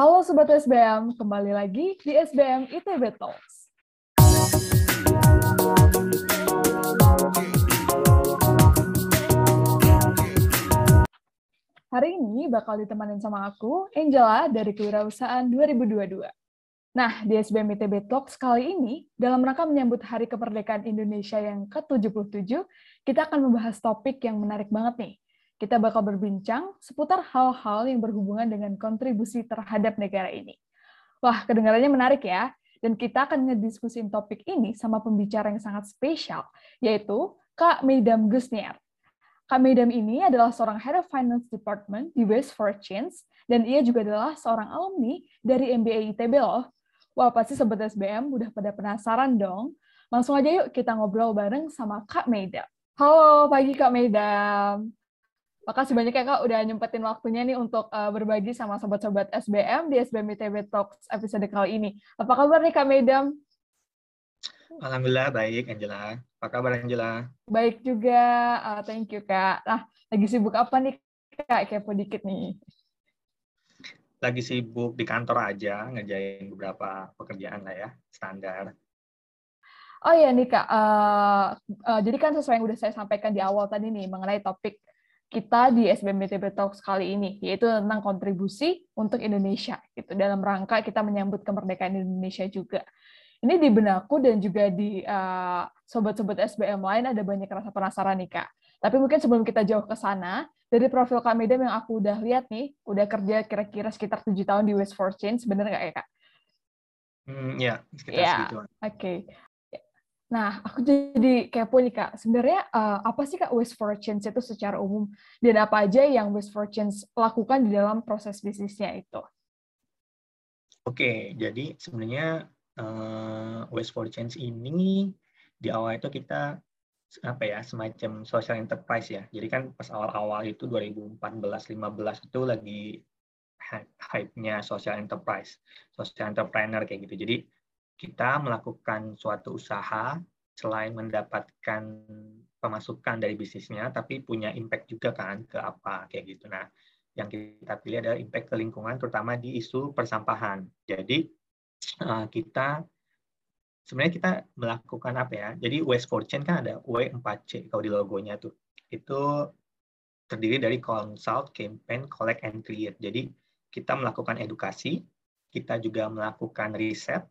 Halo Sobat SBM, kembali lagi di SBM ITB Talks. Hari ini bakal ditemenin sama aku, Angela, dari Kewirausahaan 2022. Nah, di SBM ITB Talks kali ini, dalam rangka menyambut Hari Kemerdekaan Indonesia yang ke-77, kita akan membahas topik yang menarik banget nih, kita bakal berbincang seputar hal-hal yang berhubungan dengan kontribusi terhadap negara ini. Wah, kedengarannya menarik ya. Dan kita akan ngediskusin topik ini sama pembicara yang sangat spesial, yaitu Kak Meidam Gusnier. Kak Meidam ini adalah seorang Head of Finance Department di West Fortunes, dan ia juga adalah seorang alumni dari MBA ITB loh. Wah, pasti Sobat SBM udah pada penasaran dong. Langsung aja yuk kita ngobrol bareng sama Kak Meidam. Halo, pagi Kak Meidam. Makasih banyak ya Kak udah nyempetin waktunya nih untuk uh, berbagi sama sobat-sobat SBM di SBM ITB Talks episode kali ini. Apa kabar nih Kak Medam? Alhamdulillah baik Angela. Apa kabar Angela? Baik juga, uh, thank you Kak. Nah, lagi sibuk apa nih Kak? Kepo dikit nih. Lagi sibuk di kantor aja, ngerjain beberapa pekerjaan lah ya, standar. Oh iya nih Kak, uh, uh, jadi kan sesuai yang udah saya sampaikan di awal tadi nih mengenai topik kita di SBMBTB Talks kali ini, yaitu tentang kontribusi untuk Indonesia, gitu dalam rangka kita menyambut kemerdekaan Indonesia juga. Ini di benakku dan juga di uh, sobat-sobat SBM lain ada banyak rasa penasaran nih kak. Tapi mungkin sebelum kita jauh ke sana, dari profil Kak Medam yang aku udah lihat nih, udah kerja kira-kira sekitar tujuh tahun di West for Change, bener nggak ya kak? Hmm, ya, sekitar ya, Oke. Okay. Nah, aku jadi kepo nih Kak. Sebenarnya uh, apa sih Kak Waste for Change itu secara umum dan apa aja yang Waste for Change lakukan di dalam proses bisnisnya itu? Oke, jadi sebenarnya uh, Waste for Change ini di awal itu kita apa ya semacam social enterprise ya. Jadi kan pas awal-awal itu 2014-15 itu lagi hype-nya social enterprise, social entrepreneur kayak gitu. Jadi kita melakukan suatu usaha selain mendapatkan pemasukan dari bisnisnya, tapi punya impact juga kan ke apa kayak gitu. Nah, yang kita pilih adalah impact ke lingkungan, terutama di isu persampahan. Jadi eh, kita sebenarnya kita melakukan apa ya? Jadi Waste for Change kan ada W4C kalau di logonya tuh. Itu terdiri dari consult, campaign, collect, and create. Jadi kita melakukan edukasi, kita juga melakukan riset,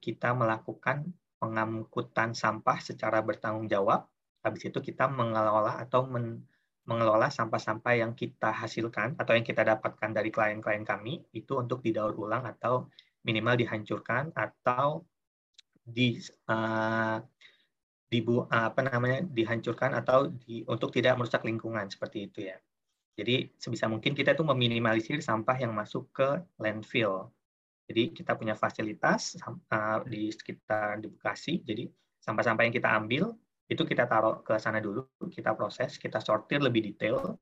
kita melakukan pengangkutan sampah secara bertanggung jawab. Habis itu kita mengelola atau men, mengelola sampah-sampah yang kita hasilkan atau yang kita dapatkan dari klien-klien kami itu untuk didaur ulang atau minimal dihancurkan atau di uh, dibu apa namanya dihancurkan atau di, untuk tidak merusak lingkungan seperti itu ya. Jadi sebisa mungkin kita itu meminimalisir sampah yang masuk ke landfill jadi kita punya fasilitas uh, di sekitar di Bekasi. Jadi sampah-sampah yang kita ambil itu kita taruh ke sana dulu, kita proses, kita sortir lebih detail.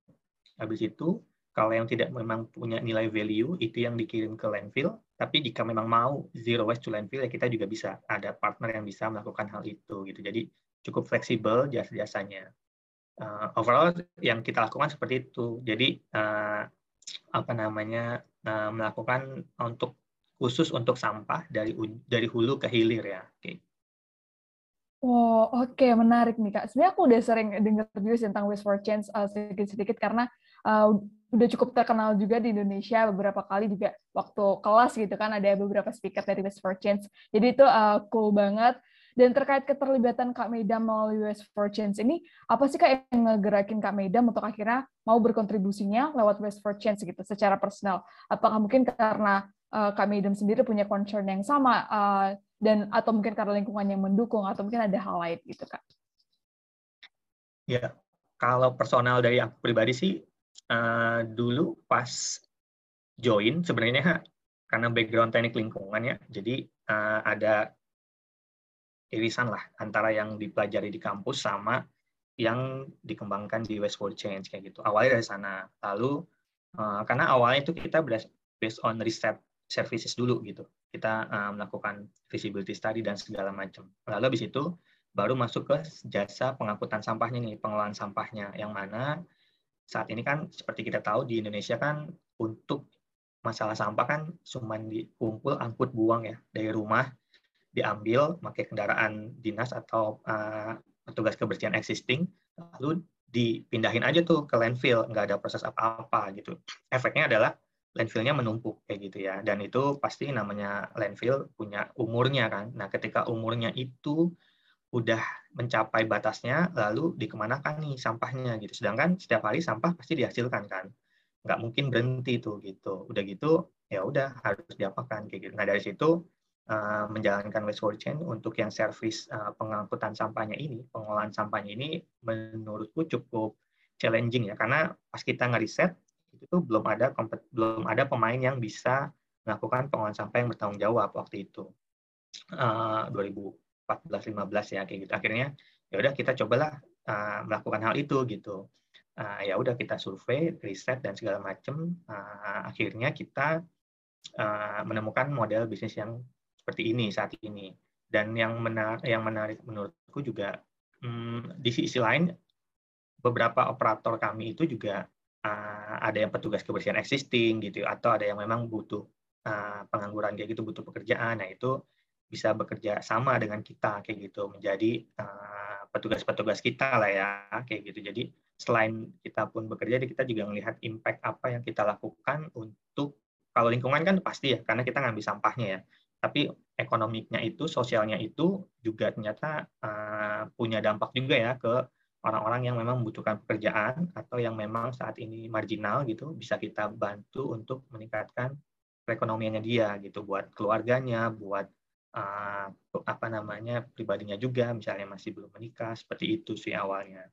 Habis itu kalau yang tidak memang punya nilai value itu yang dikirim ke landfill. Tapi jika memang mau zero waste to landfill ya kita juga bisa ada partner yang bisa melakukan hal itu gitu. Jadi cukup fleksibel jasa-jasanya. Uh, overall yang kita lakukan seperti itu. Jadi uh, apa namanya uh, melakukan untuk khusus untuk sampah dari dari hulu ke hilir ya. Oke. Wow, oke okay. menarik nih kak. Sebenarnya aku udah sering dengar juga tentang Waste for Change uh, sedikit-sedikit karena uh, udah cukup terkenal juga di Indonesia beberapa kali juga waktu kelas gitu kan ada beberapa speaker dari Waste for Change. Jadi itu uh, cool banget. Dan terkait keterlibatan Kak Medam melalui Waste for Change ini, apa sih Kak yang ngegerakin Kak Medam untuk akhirnya mau berkontribusinya lewat Waste for Change gitu secara personal? Apakah mungkin karena uh, Kak Medem sendiri punya concern yang sama uh, dan atau mungkin karena lingkungan yang mendukung atau mungkin ada hal lain gitu kak? Ya, kalau personal dari aku pribadi sih uh, dulu pas join sebenarnya karena background teknik lingkungan ya, jadi uh, ada irisan lah antara yang dipelajari di kampus sama yang dikembangkan di West World Change kayak gitu. Awalnya dari sana. Lalu uh, karena awalnya itu kita based on riset services dulu gitu. Kita uh, melakukan visibility study dan segala macam. Lalu habis itu baru masuk ke jasa pengangkutan sampahnya nih, pengelolaan sampahnya yang mana saat ini kan seperti kita tahu di Indonesia kan untuk masalah sampah kan cuma dikumpul angkut buang ya dari rumah diambil pakai kendaraan dinas atau uh, petugas kebersihan existing lalu dipindahin aja tuh ke landfill nggak ada proses apa-apa gitu efeknya adalah landfillnya menumpuk kayak gitu ya. Dan itu pasti namanya landfill punya umurnya kan. Nah ketika umurnya itu udah mencapai batasnya lalu dikemanakan nih sampahnya gitu. Sedangkan setiap hari sampah pasti dihasilkan kan. Nggak mungkin berhenti tuh gitu. Udah gitu ya udah harus diapakan kayak gitu. Nah dari situ uh, menjalankan waste change untuk yang servis uh, pengangkutan sampahnya ini pengolahan sampahnya ini menurutku cukup challenging ya. Karena pas kita ngeriset itu belum ada belum ada pemain yang bisa melakukan pengolahan sampah yang bertanggung jawab waktu itu uh, 2014-15 ya kayak gitu akhirnya ya udah kita cobalah uh, melakukan hal itu gitu uh, ya udah kita survei, riset dan segala macam. Uh, akhirnya kita uh, menemukan model bisnis yang seperti ini saat ini. Dan yang menarik, yang menarik menurutku juga um, di sisi lain beberapa operator kami itu juga uh, ada yang petugas kebersihan existing gitu atau ada yang memang butuh uh, pengangguran kayak gitu butuh pekerjaan. Nah itu bisa bekerja sama dengan kita kayak gitu menjadi petugas-petugas uh, kita lah ya kayak gitu. Jadi selain kita pun bekerja, kita juga melihat impact apa yang kita lakukan untuk kalau lingkungan kan pasti ya, karena kita ngambil sampahnya ya. Tapi ekonomiknya itu, sosialnya itu juga ternyata punya dampak juga ya ke orang-orang yang memang membutuhkan pekerjaan atau yang memang saat ini marginal gitu, bisa kita bantu untuk meningkatkan perekonomiannya dia gitu, buat keluarganya, buat uh, apa namanya pribadinya juga, misalnya masih belum menikah, seperti itu sih awalnya.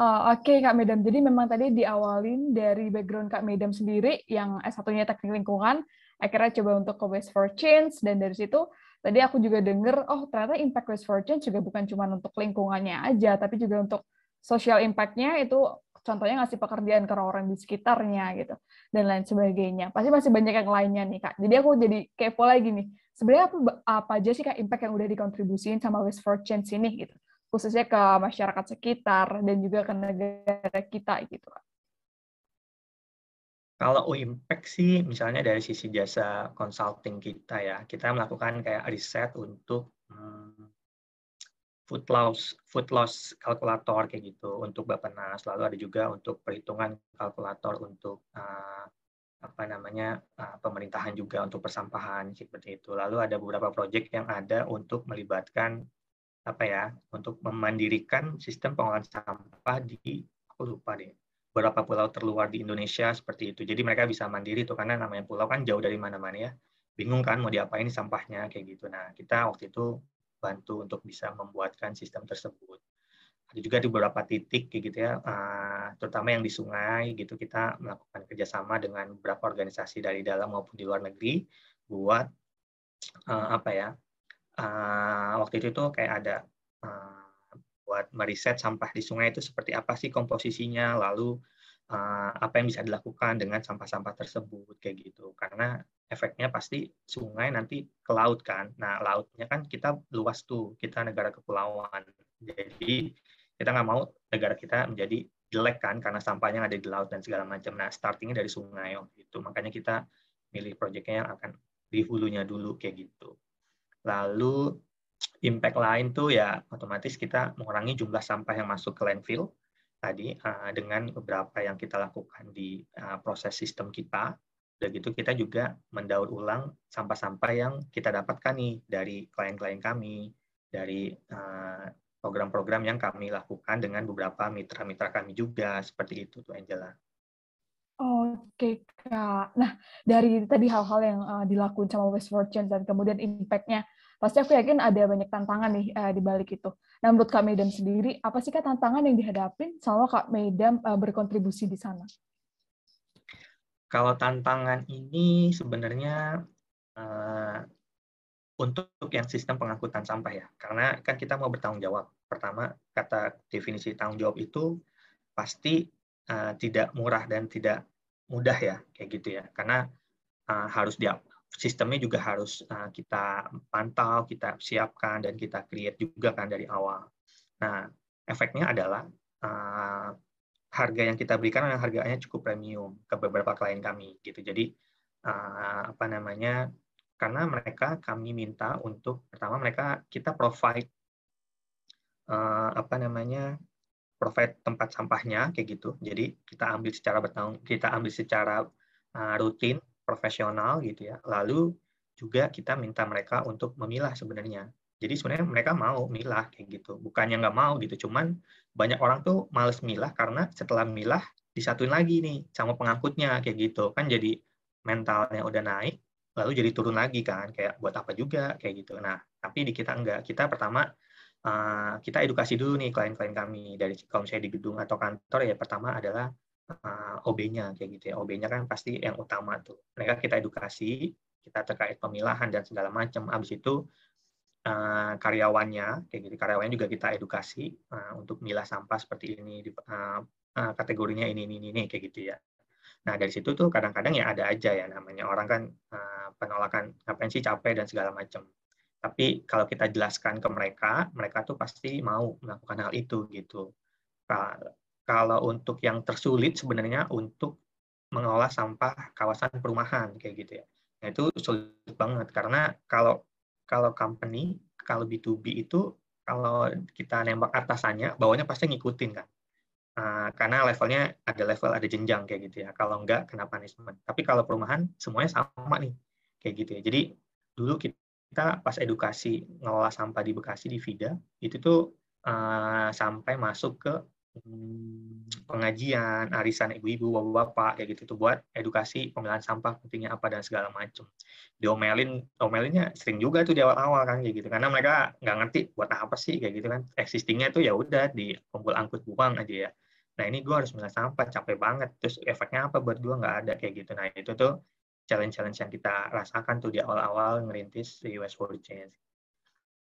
Uh, Oke okay, Kak Medam, jadi memang tadi diawalin dari background Kak Medam sendiri yang S1-nya teknik lingkungan, akhirnya coba untuk ke Waste for Change, dan dari situ tadi aku juga dengar, oh ternyata impact Waste for Change juga bukan cuma untuk lingkungannya aja, tapi juga untuk social impact-nya itu contohnya ngasih pekerjaan ke orang-orang di sekitarnya gitu, dan lain sebagainya. Pasti masih banyak yang lainnya nih Kak. Jadi aku jadi kepo lagi nih, sebenarnya apa, apa aja sih Kak impact yang udah dikontribusiin sama Waste for Change ini gitu? khususnya ke masyarakat sekitar dan juga ke negara kita gitu Kalau impact sih, misalnya dari sisi jasa consulting kita ya, kita melakukan kayak riset untuk hmm, food loss, food loss kalkulator kayak gitu untuk Bappenas. Lalu ada juga untuk perhitungan kalkulator untuk uh, apa namanya uh, pemerintahan juga untuk persampahan seperti itu. Lalu ada beberapa proyek yang ada untuk melibatkan apa ya untuk memandirikan sistem pengolahan sampah di aku lupa deh beberapa pulau terluar di Indonesia seperti itu. Jadi mereka bisa mandiri tuh karena namanya pulau kan jauh dari mana-mana ya. Bingung kan mau diapain sampahnya kayak gitu. Nah, kita waktu itu bantu untuk bisa membuatkan sistem tersebut. Ada juga di beberapa titik gitu ya, eh, terutama yang di sungai gitu kita melakukan kerjasama dengan beberapa organisasi dari dalam maupun di luar negeri buat eh, apa ya uh, waktu itu tuh kayak ada buat meriset sampah di sungai itu seperti apa sih komposisinya, lalu apa yang bisa dilakukan dengan sampah-sampah tersebut kayak gitu. Karena efeknya pasti sungai nanti ke laut kan. Nah lautnya kan kita luas tuh, kita negara kepulauan. Jadi kita nggak mau negara kita menjadi jelek kan karena sampahnya ada di laut dan segala macam. Nah startingnya dari sungai oh, gitu. Makanya kita milih proyeknya yang akan di hulunya dulu kayak gitu. Lalu impact lain tuh ya otomatis kita mengurangi jumlah sampah yang masuk ke landfill tadi uh, dengan beberapa yang kita lakukan di uh, proses sistem kita. Dan gitu kita juga mendaur ulang sampah-sampah yang kita dapatkan nih dari klien-klien kami, dari uh, program-program yang kami lakukan dengan beberapa mitra-mitra kami juga seperti itu tuh Angela. Oke kak. Nah dari tadi hal-hal yang uh, dilakukan sama West Fortune dan kemudian impact-nya, pasti aku yakin ada banyak tantangan nih uh, di balik itu. Nah menurut Kak Medan sendiri, apa sih kak tantangan yang dihadapin sama Kak Medan uh, berkontribusi di sana? Kalau tantangan ini sebenarnya uh, untuk yang sistem pengangkutan sampah ya, karena kan kita mau bertanggung jawab. Pertama, kata definisi tanggung jawab itu pasti uh, tidak murah dan tidak mudah ya kayak gitu ya. Karena uh, harus dia sistemnya juga harus uh, kita pantau kita siapkan dan kita create juga kan dari awal. Nah efeknya adalah uh, harga yang kita berikan yang harganya cukup premium ke beberapa klien kami gitu. Jadi uh, apa namanya karena mereka kami minta untuk pertama mereka kita provide uh, apa namanya provide tempat sampahnya kayak gitu. Jadi kita ambil secara bertanggung kita ambil secara uh, rutin profesional gitu ya. Lalu juga kita minta mereka untuk memilah sebenarnya jadi sebenarnya mereka mau milah kayak gitu. Bukannya nggak mau gitu cuman banyak orang tuh males milah karena setelah milah disatuin lagi nih sama pengangkutnya kayak gitu. Kan jadi mentalnya udah naik lalu jadi turun lagi kan kayak buat apa juga kayak gitu. Nah tapi di kita enggak kita pertama uh, kita edukasi dulu nih klien-klien kami. Dari kalau misalnya di gedung atau kantor ya pertama adalah uh, OB-nya kayak gitu ya. OB-nya kan pasti yang utama tuh. Mereka kita edukasi kita terkait pemilahan dan segala macam. Abis itu uh, karyawannya kayak gitu karyawannya juga kita edukasi uh, untuk milah sampah seperti ini uh, kategorinya ini ini ini kayak gitu ya Nah dari situ tuh kadang-kadang ya ada aja ya namanya orang kan penolakan ngapain sih capek dan segala macam. Tapi kalau kita jelaskan ke mereka, mereka tuh pasti mau melakukan hal itu gitu. Kalau untuk yang tersulit sebenarnya untuk mengolah sampah kawasan perumahan kayak gitu ya. Nah itu sulit banget karena kalau kalau company kalau B2B itu kalau kita nembak atasannya, bawahnya pasti ngikutin kan. Uh, karena levelnya ada level ada jenjang kayak gitu ya. Kalau enggak kena punishment. Tapi kalau perumahan semuanya sama nih kayak gitu ya. Jadi dulu kita pas edukasi ngelola sampah di Bekasi di Vida itu tuh uh, sampai masuk ke pengajian, arisan ibu-ibu, bapak-bapak kayak gitu tuh buat edukasi pemilahan sampah pentingnya apa dan segala macam. Diomelin, omelinnya sering juga tuh di awal-awal kan kayak gitu karena mereka nggak ngerti buat apa sih kayak gitu kan. Existingnya tuh ya udah di kumpul angkut buang aja ya. Nah ini gue harus memilah sampah capek banget. Terus efeknya apa buat gue nggak ada kayak gitu. Nah itu tuh challenge-challenge yang kita rasakan tuh di awal-awal ngerintis di West for Change.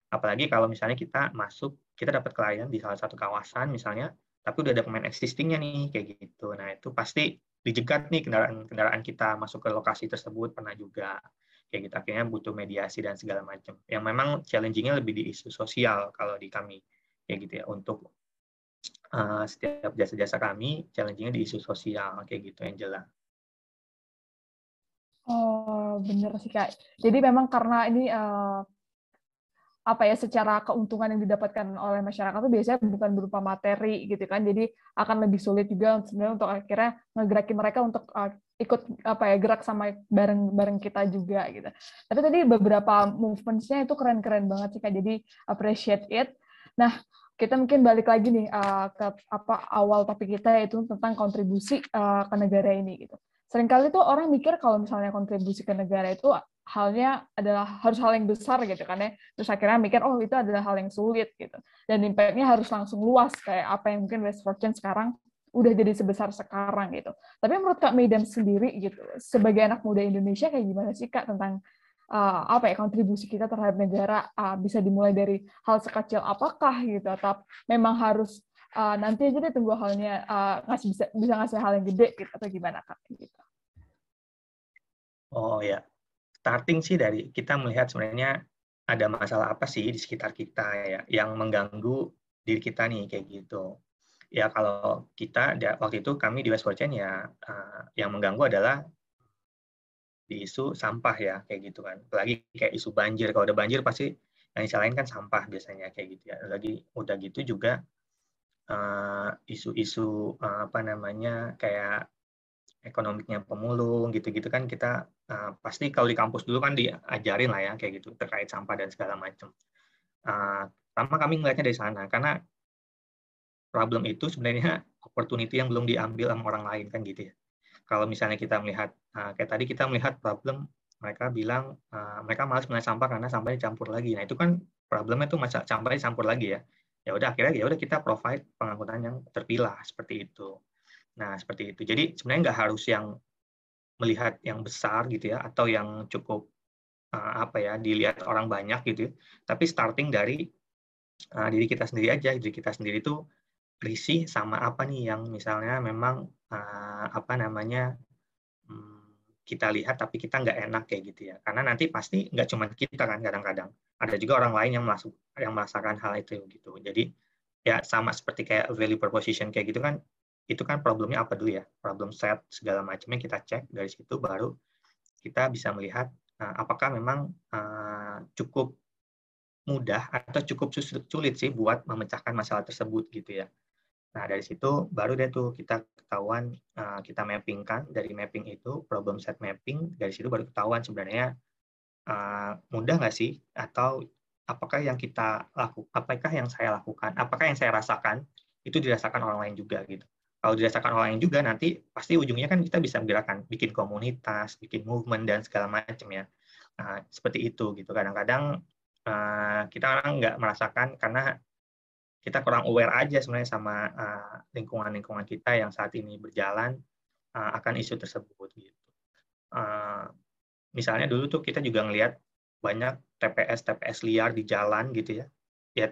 Apalagi kalau misalnya kita masuk, kita dapat klien di salah satu kawasan misalnya, tapi udah ada pemain existingnya nih kayak gitu. Nah itu pasti dijegat nih kendaraan-kendaraan kita masuk ke lokasi tersebut pernah juga kayak gitu akhirnya butuh mediasi dan segala macam. Yang memang challengingnya lebih di isu sosial kalau di kami kayak gitu ya untuk uh, setiap jasa-jasa kami challengingnya di isu sosial kayak gitu Angela. Oh bener sih kak. Jadi memang karena ini uh, apa ya secara keuntungan yang didapatkan oleh masyarakat itu biasanya bukan berupa materi gitu kan. Jadi akan lebih sulit juga sebenarnya untuk akhirnya ngegerakin mereka untuk uh, ikut apa ya gerak sama bareng bareng kita juga gitu. Tapi tadi beberapa movementsnya itu keren-keren banget sih kak. Jadi appreciate it. Nah kita mungkin balik lagi nih uh, ke apa awal topik kita yaitu tentang kontribusi uh, ke negara ini gitu. Seringkali tuh orang mikir kalau misalnya kontribusi ke negara itu halnya adalah harus hal yang besar gitu kan ya. Terus akhirnya mikir oh itu adalah hal yang sulit gitu. Dan impact-nya harus langsung luas kayak apa yang mungkin West Fortune sekarang udah jadi sebesar sekarang gitu. Tapi menurut Kak Medan sendiri gitu sebagai anak muda Indonesia kayak gimana sih Kak tentang uh, apa ya kontribusi kita terhadap negara uh, bisa dimulai dari hal sekecil apakah gitu atau memang harus uh, nanti aja deh tunggu halnya uh, ngasih bisa bisa ngasih hal yang gede gitu atau gimana Kak gitu? Oh ya, starting sih dari kita melihat sebenarnya ada masalah apa sih di sekitar kita ya yang mengganggu diri kita nih kayak gitu. Ya kalau kita waktu itu kami di West ya uh, yang mengganggu adalah di isu sampah ya kayak gitu kan. Apalagi kayak isu banjir. Kalau ada banjir pasti yang disalahin kan sampah biasanya kayak gitu ya. Lagi udah gitu juga eh, isu-isu uh, apa namanya kayak ekonomiknya pemulung gitu-gitu kan kita uh, pasti kalau di kampus dulu kan diajarin lah ya kayak gitu terkait sampah dan segala macam. Uh, pertama kami melihatnya dari sana karena problem itu sebenarnya opportunity yang belum diambil sama orang lain kan gitu ya. Kalau misalnya kita melihat uh, kayak tadi kita melihat problem mereka bilang mereka malas melihat sampah karena sampah dicampur lagi. Nah itu kan problemnya tuh masa sampah dicampur lagi ya. Ya udah akhirnya ya udah kita provide pengangkutan yang terpilah seperti itu. Nah, seperti itu. Jadi sebenarnya nggak harus yang melihat yang besar gitu ya, atau yang cukup uh, apa ya dilihat orang banyak gitu. Ya. Tapi starting dari uh, diri kita sendiri aja. Diri kita sendiri itu risih sama apa nih yang misalnya memang uh, apa namanya um, kita lihat tapi kita nggak enak kayak gitu ya. Karena nanti pasti nggak cuma kita kan kadang-kadang. Ada juga orang lain yang masuk yang merasakan hal itu gitu. Jadi ya sama seperti kayak value proposition kayak gitu kan itu kan problemnya apa dulu ya problem set segala macamnya kita cek dari situ baru kita bisa melihat uh, apakah memang uh, cukup mudah atau cukup sulit sih buat memecahkan masalah tersebut gitu ya. Nah dari situ baru deh tuh kita ketahuan uh, kita mappingkan dari mapping itu problem set mapping dari situ baru ketahuan sebenarnya uh, mudah nggak sih atau apakah yang kita lakukan, apakah yang saya lakukan, apakah yang saya rasakan itu dirasakan orang lain juga gitu. Kalau dirasakan orang lain juga nanti pasti ujungnya kan kita bisa gerakan, bikin komunitas, bikin movement dan segala macam ya. Nah, seperti itu gitu. Kadang-kadang uh, kita orang nggak merasakan karena kita kurang aware aja sebenarnya sama lingkungan-lingkungan uh, kita yang saat ini berjalan uh, akan isu tersebut gitu. Uh, misalnya dulu tuh kita juga ngelihat banyak TPS TPS liar di jalan gitu ya. Ya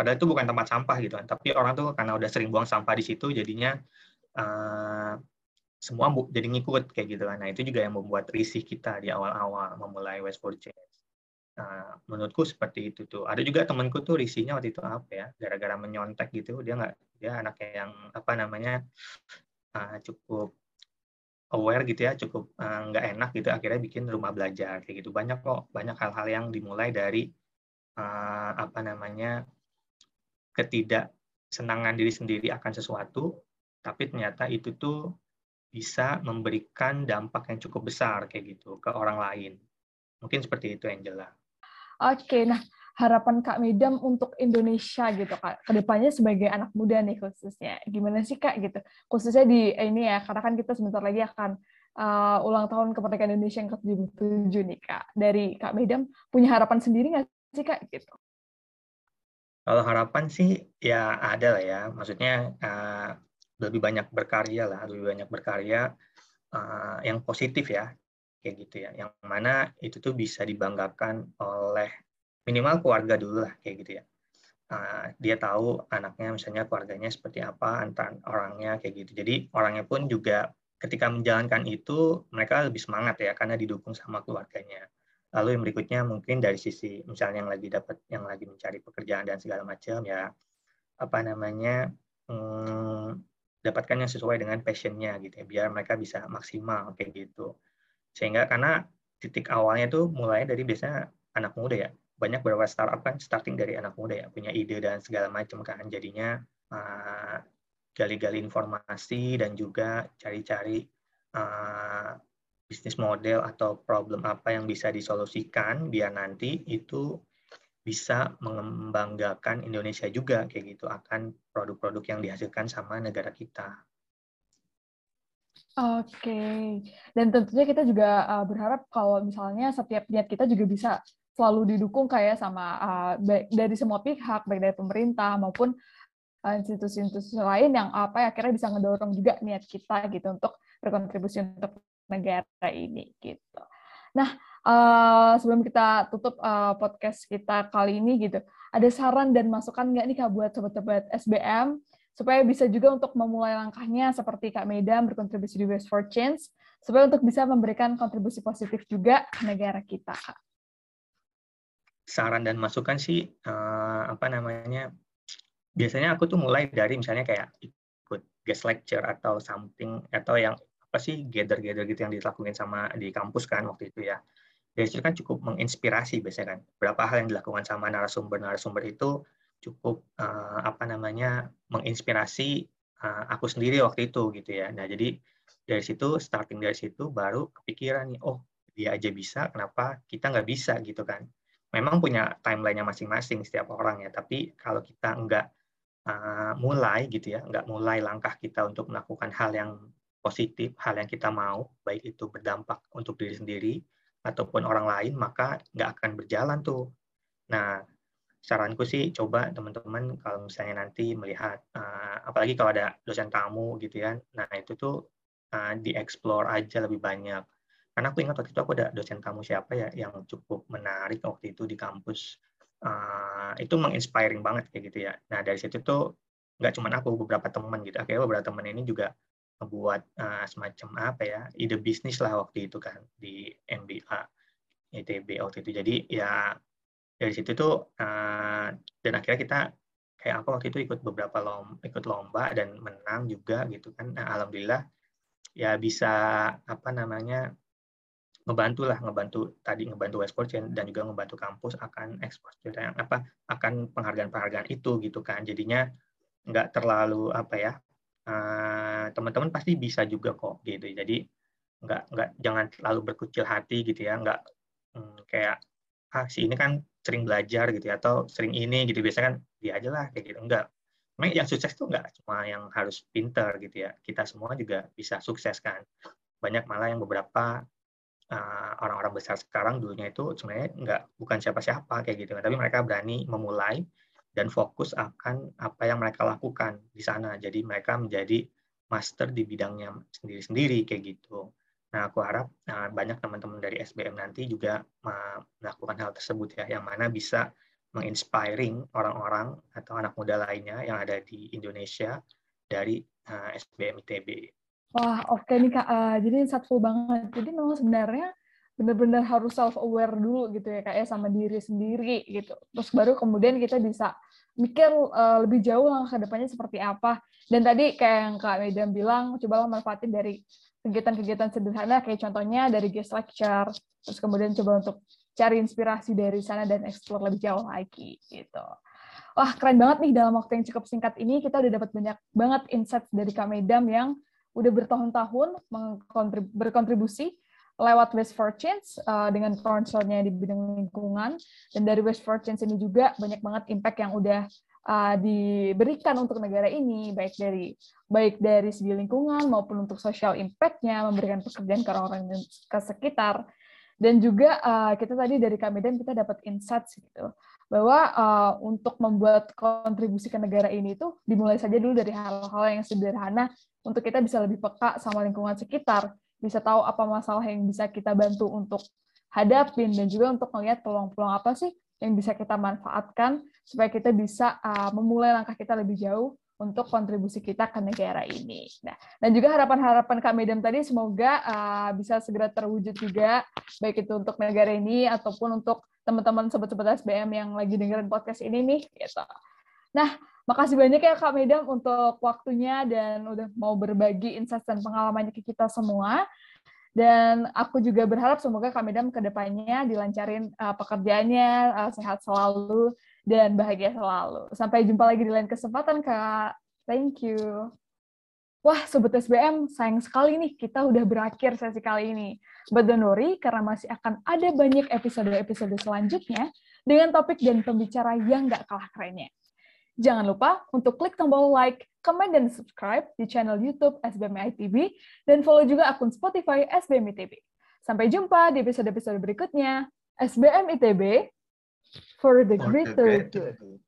padahal itu bukan tempat sampah gitu kan, tapi orang tuh karena udah sering buang sampah di situ jadinya uh, semua jadi ngikut kayak gitu kan. Nah, itu juga yang membuat risih kita di awal-awal memulai West for Change. Nah, menurutku seperti itu tuh. Ada juga temanku tuh risihnya waktu itu apa ya, gara-gara menyontek gitu, dia nggak dia anak yang apa namanya uh, cukup aware gitu ya cukup uh, nggak enak gitu akhirnya bikin rumah belajar kayak gitu banyak kok banyak hal-hal yang dimulai dari uh, apa namanya ketidaksenangan diri sendiri akan sesuatu tapi ternyata itu tuh bisa memberikan dampak yang cukup besar kayak gitu ke orang lain mungkin seperti itu Angela. Oke, nah harapan Kak Medam untuk Indonesia gitu Kak, ke depannya sebagai anak muda nih khususnya, gimana sih Kak gitu, khususnya di ini ya, karena kan kita sebentar lagi akan uh, ulang tahun kemerdekaan Indonesia yang ke-77 nih Kak, dari Kak Medam punya harapan sendiri nggak sih Kak gitu? Kalau harapan sih ya ada lah ya, maksudnya uh, lebih banyak berkarya lah, lebih banyak berkarya uh, yang positif ya, kayak gitu ya, yang mana itu tuh bisa dibanggakan oleh minimal keluarga dulu lah kayak gitu ya. Uh, dia tahu anaknya misalnya keluarganya seperti apa antar orangnya kayak gitu. Jadi orangnya pun juga ketika menjalankan itu mereka lebih semangat ya karena didukung sama keluarganya lalu yang berikutnya mungkin dari sisi misalnya yang lagi dapat yang lagi mencari pekerjaan dan segala macam ya apa namanya hmm, dapatkan yang sesuai dengan passionnya gitu ya biar mereka bisa maksimal kayak gitu. Sehingga karena titik awalnya tuh mulai dari biasanya anak muda ya banyak beberapa startup kan starting dari anak muda ya punya ide dan segala macam kan jadinya uh, gali-gali informasi dan juga cari-cari uh, bisnis model atau problem apa yang bisa disolusikan biar nanti itu bisa mengembanggakan Indonesia juga kayak gitu akan produk-produk yang dihasilkan sama negara kita. Oke, dan tentunya kita juga uh, berharap kalau misalnya setiap niat kita juga bisa selalu didukung kayak sama uh, baik dari semua pihak baik dari pemerintah maupun uh, institusi-institusi lain yang apa ya akhirnya bisa ngedorong juga niat kita gitu untuk berkontribusi untuk negara ini gitu. Nah, uh, sebelum kita tutup uh, podcast kita kali ini gitu, ada saran dan masukan nggak nih Kak buat sobat-sobat SBM supaya bisa juga untuk memulai langkahnya seperti Kak Medan berkontribusi di West for Change supaya untuk bisa memberikan kontribusi positif juga ke negara kita, Kak saran dan masukan sih uh, apa namanya biasanya aku tuh mulai dari misalnya kayak ikut guest lecture atau something atau yang apa sih gather-gather gitu yang dilakukan sama di kampus kan waktu itu ya. Dari situ kan cukup menginspirasi biasanya kan. Berapa hal yang dilakukan sama narasumber-narasumber itu cukup uh, apa namanya menginspirasi uh, aku sendiri waktu itu gitu ya. Nah jadi dari situ starting dari situ baru kepikiran nih oh dia aja bisa kenapa kita nggak bisa? gitu kan. Memang punya timelinenya masing-masing setiap orang ya, tapi kalau kita nggak uh, mulai gitu ya, nggak mulai langkah kita untuk melakukan hal yang positif, hal yang kita mau, baik itu berdampak untuk diri sendiri ataupun orang lain, maka nggak akan berjalan tuh. Nah, saranku sih coba teman-teman kalau misalnya nanti melihat, uh, apalagi kalau ada dosen tamu gitu ya, nah itu tuh uh, dieksplor aja lebih banyak. Karena aku ingat waktu itu aku ada dosen tamu siapa ya yang cukup menarik waktu itu di kampus. Uh, itu menginspiring banget kayak gitu ya. Nah dari situ tuh nggak cuma aku beberapa teman gitu. Akhirnya beberapa teman ini juga membuat uh, semacam apa ya ide bisnis lah waktu itu kan di MBA ITB waktu itu. Jadi ya dari situ tuh uh, dan akhirnya kita kayak aku waktu itu ikut beberapa lomba ikut lomba dan menang juga gitu kan. Nah, alhamdulillah ya bisa apa namanya ngebantu lah ngebantu tadi ngebantu West Chain dan juga ngebantu kampus akan ekspor yang apa akan penghargaan-penghargaan itu gitu kan. Jadinya nggak terlalu apa ya uh, teman-teman pasti bisa juga kok gitu. Jadi nggak nggak jangan terlalu berkucil hati gitu ya. Nggak hmm, kayak ah si ini kan sering belajar gitu ya atau sering ini gitu. Biasanya kan dia aja lah kayak gitu. Enggak memang yang sukses tuh enggak cuma yang harus pinter gitu ya. Kita semua juga bisa sukses kan. Banyak malah yang beberapa uh, orang-orang besar sekarang dulunya itu sebenarnya enggak bukan siapa-siapa kayak gitu tapi mereka berani memulai dan fokus akan apa yang mereka lakukan di sana jadi mereka menjadi master di bidangnya sendiri-sendiri kayak gitu Nah, aku harap uh, banyak teman-teman dari SBM nanti juga melakukan hal tersebut ya, yang mana bisa menginspiring orang-orang atau anak muda lainnya yang ada di Indonesia dari uh, SBM ITB. Wah, oke okay nih Kak. Uh, jadi insightful banget. Jadi memang sebenarnya benar-benar harus self aware dulu gitu ya Kak ya sama diri sendiri gitu. Terus baru kemudian kita bisa mikir uh, lebih jauh langkah ke depannya seperti apa. Dan tadi kayak yang Kak Medan bilang, cobalah manfaatin dari kegiatan-kegiatan sederhana kayak contohnya dari guest lecture, terus kemudian coba untuk cari inspirasi dari sana dan explore lebih jauh lagi gitu. Wah, keren banget nih dalam waktu yang cukup singkat ini kita udah dapat banyak banget insight dari Kak Medam yang udah bertahun-tahun berkontribusi lewat West for Change uh, dengan concernnya di bidang lingkungan. Dan dari West for Change ini juga banyak banget impact yang udah uh, diberikan untuk negara ini baik dari baik dari segi lingkungan maupun untuk social impact-nya memberikan pekerjaan ke orang-orang ke sekitar. Dan juga uh, kita tadi dari Kamedan kita dapat insights gitu bahwa uh, untuk membuat kontribusi ke negara ini itu dimulai saja dulu dari hal-hal yang sederhana untuk kita bisa lebih peka sama lingkungan sekitar bisa tahu apa masalah yang bisa kita bantu untuk hadapin dan juga untuk melihat peluang-peluang apa sih yang bisa kita manfaatkan supaya kita bisa uh, memulai langkah kita lebih jauh untuk kontribusi kita ke negara ini. Nah, dan juga harapan-harapan Kak Medam tadi semoga uh, bisa segera terwujud juga, baik itu untuk negara ini ataupun untuk teman-teman sobat-sobat SBM yang lagi dengerin podcast ini nih. Gitu. Nah, makasih banyak ya Kak Medam untuk waktunya dan udah mau berbagi insight dan pengalamannya ke kita semua. Dan aku juga berharap semoga Kak Medam ke depannya dilancarin uh, pekerjaannya, uh, sehat selalu, dan bahagia selalu. Sampai jumpa lagi di lain kesempatan, Kak. Thank you. Wah, Sobat SBM, sayang sekali nih kita udah berakhir sesi kali ini. But don't worry, karena masih akan ada banyak episode-episode selanjutnya dengan topik dan pembicara yang nggak kalah kerennya. Jangan lupa untuk klik tombol like, comment, dan subscribe di channel YouTube SBM ITB, dan follow juga akun Spotify SBM ITB. Sampai jumpa di episode-episode berikutnya. SBM ITB, for the greater good.